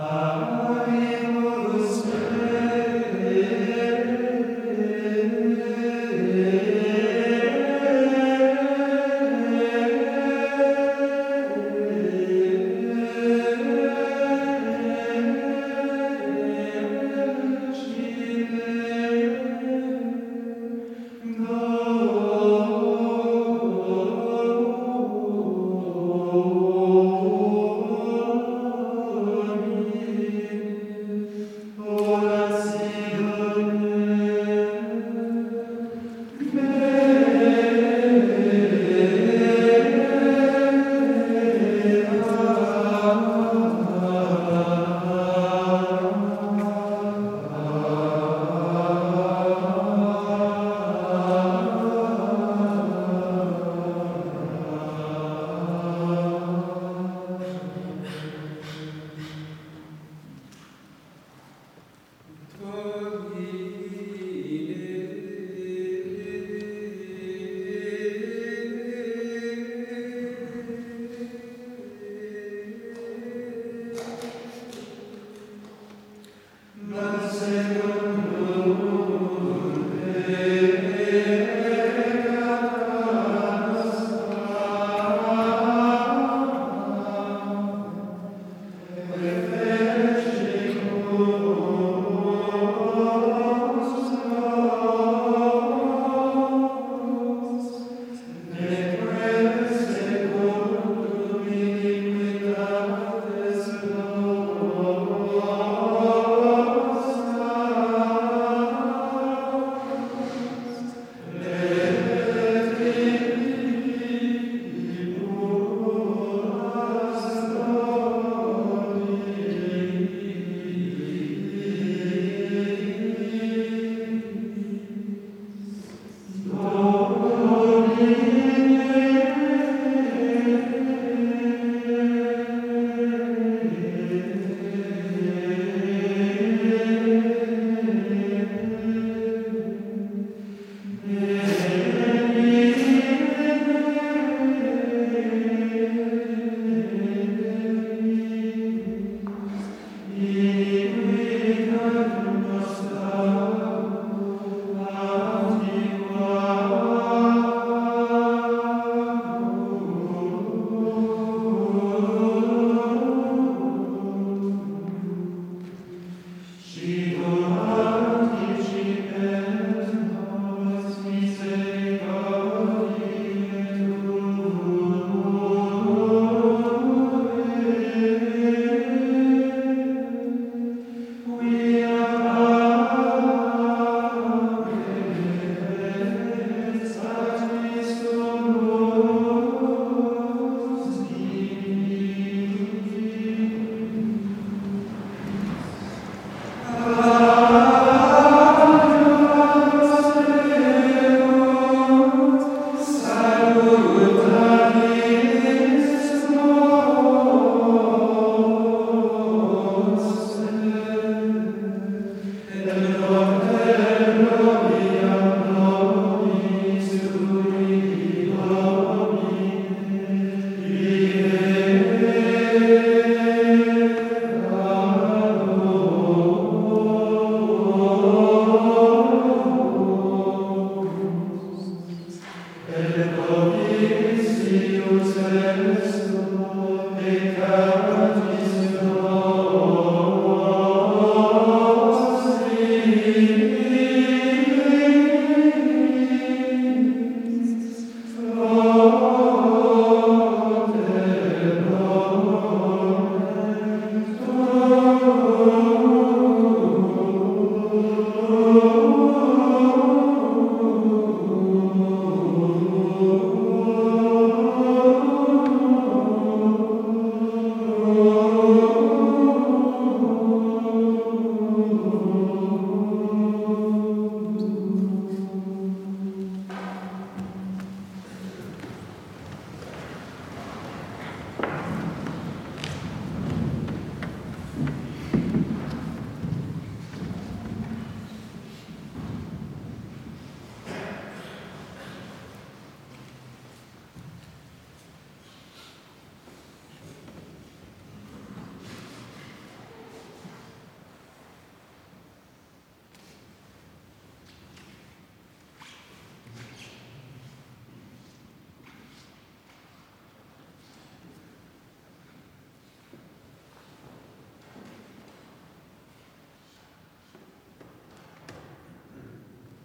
Uh...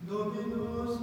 Dominus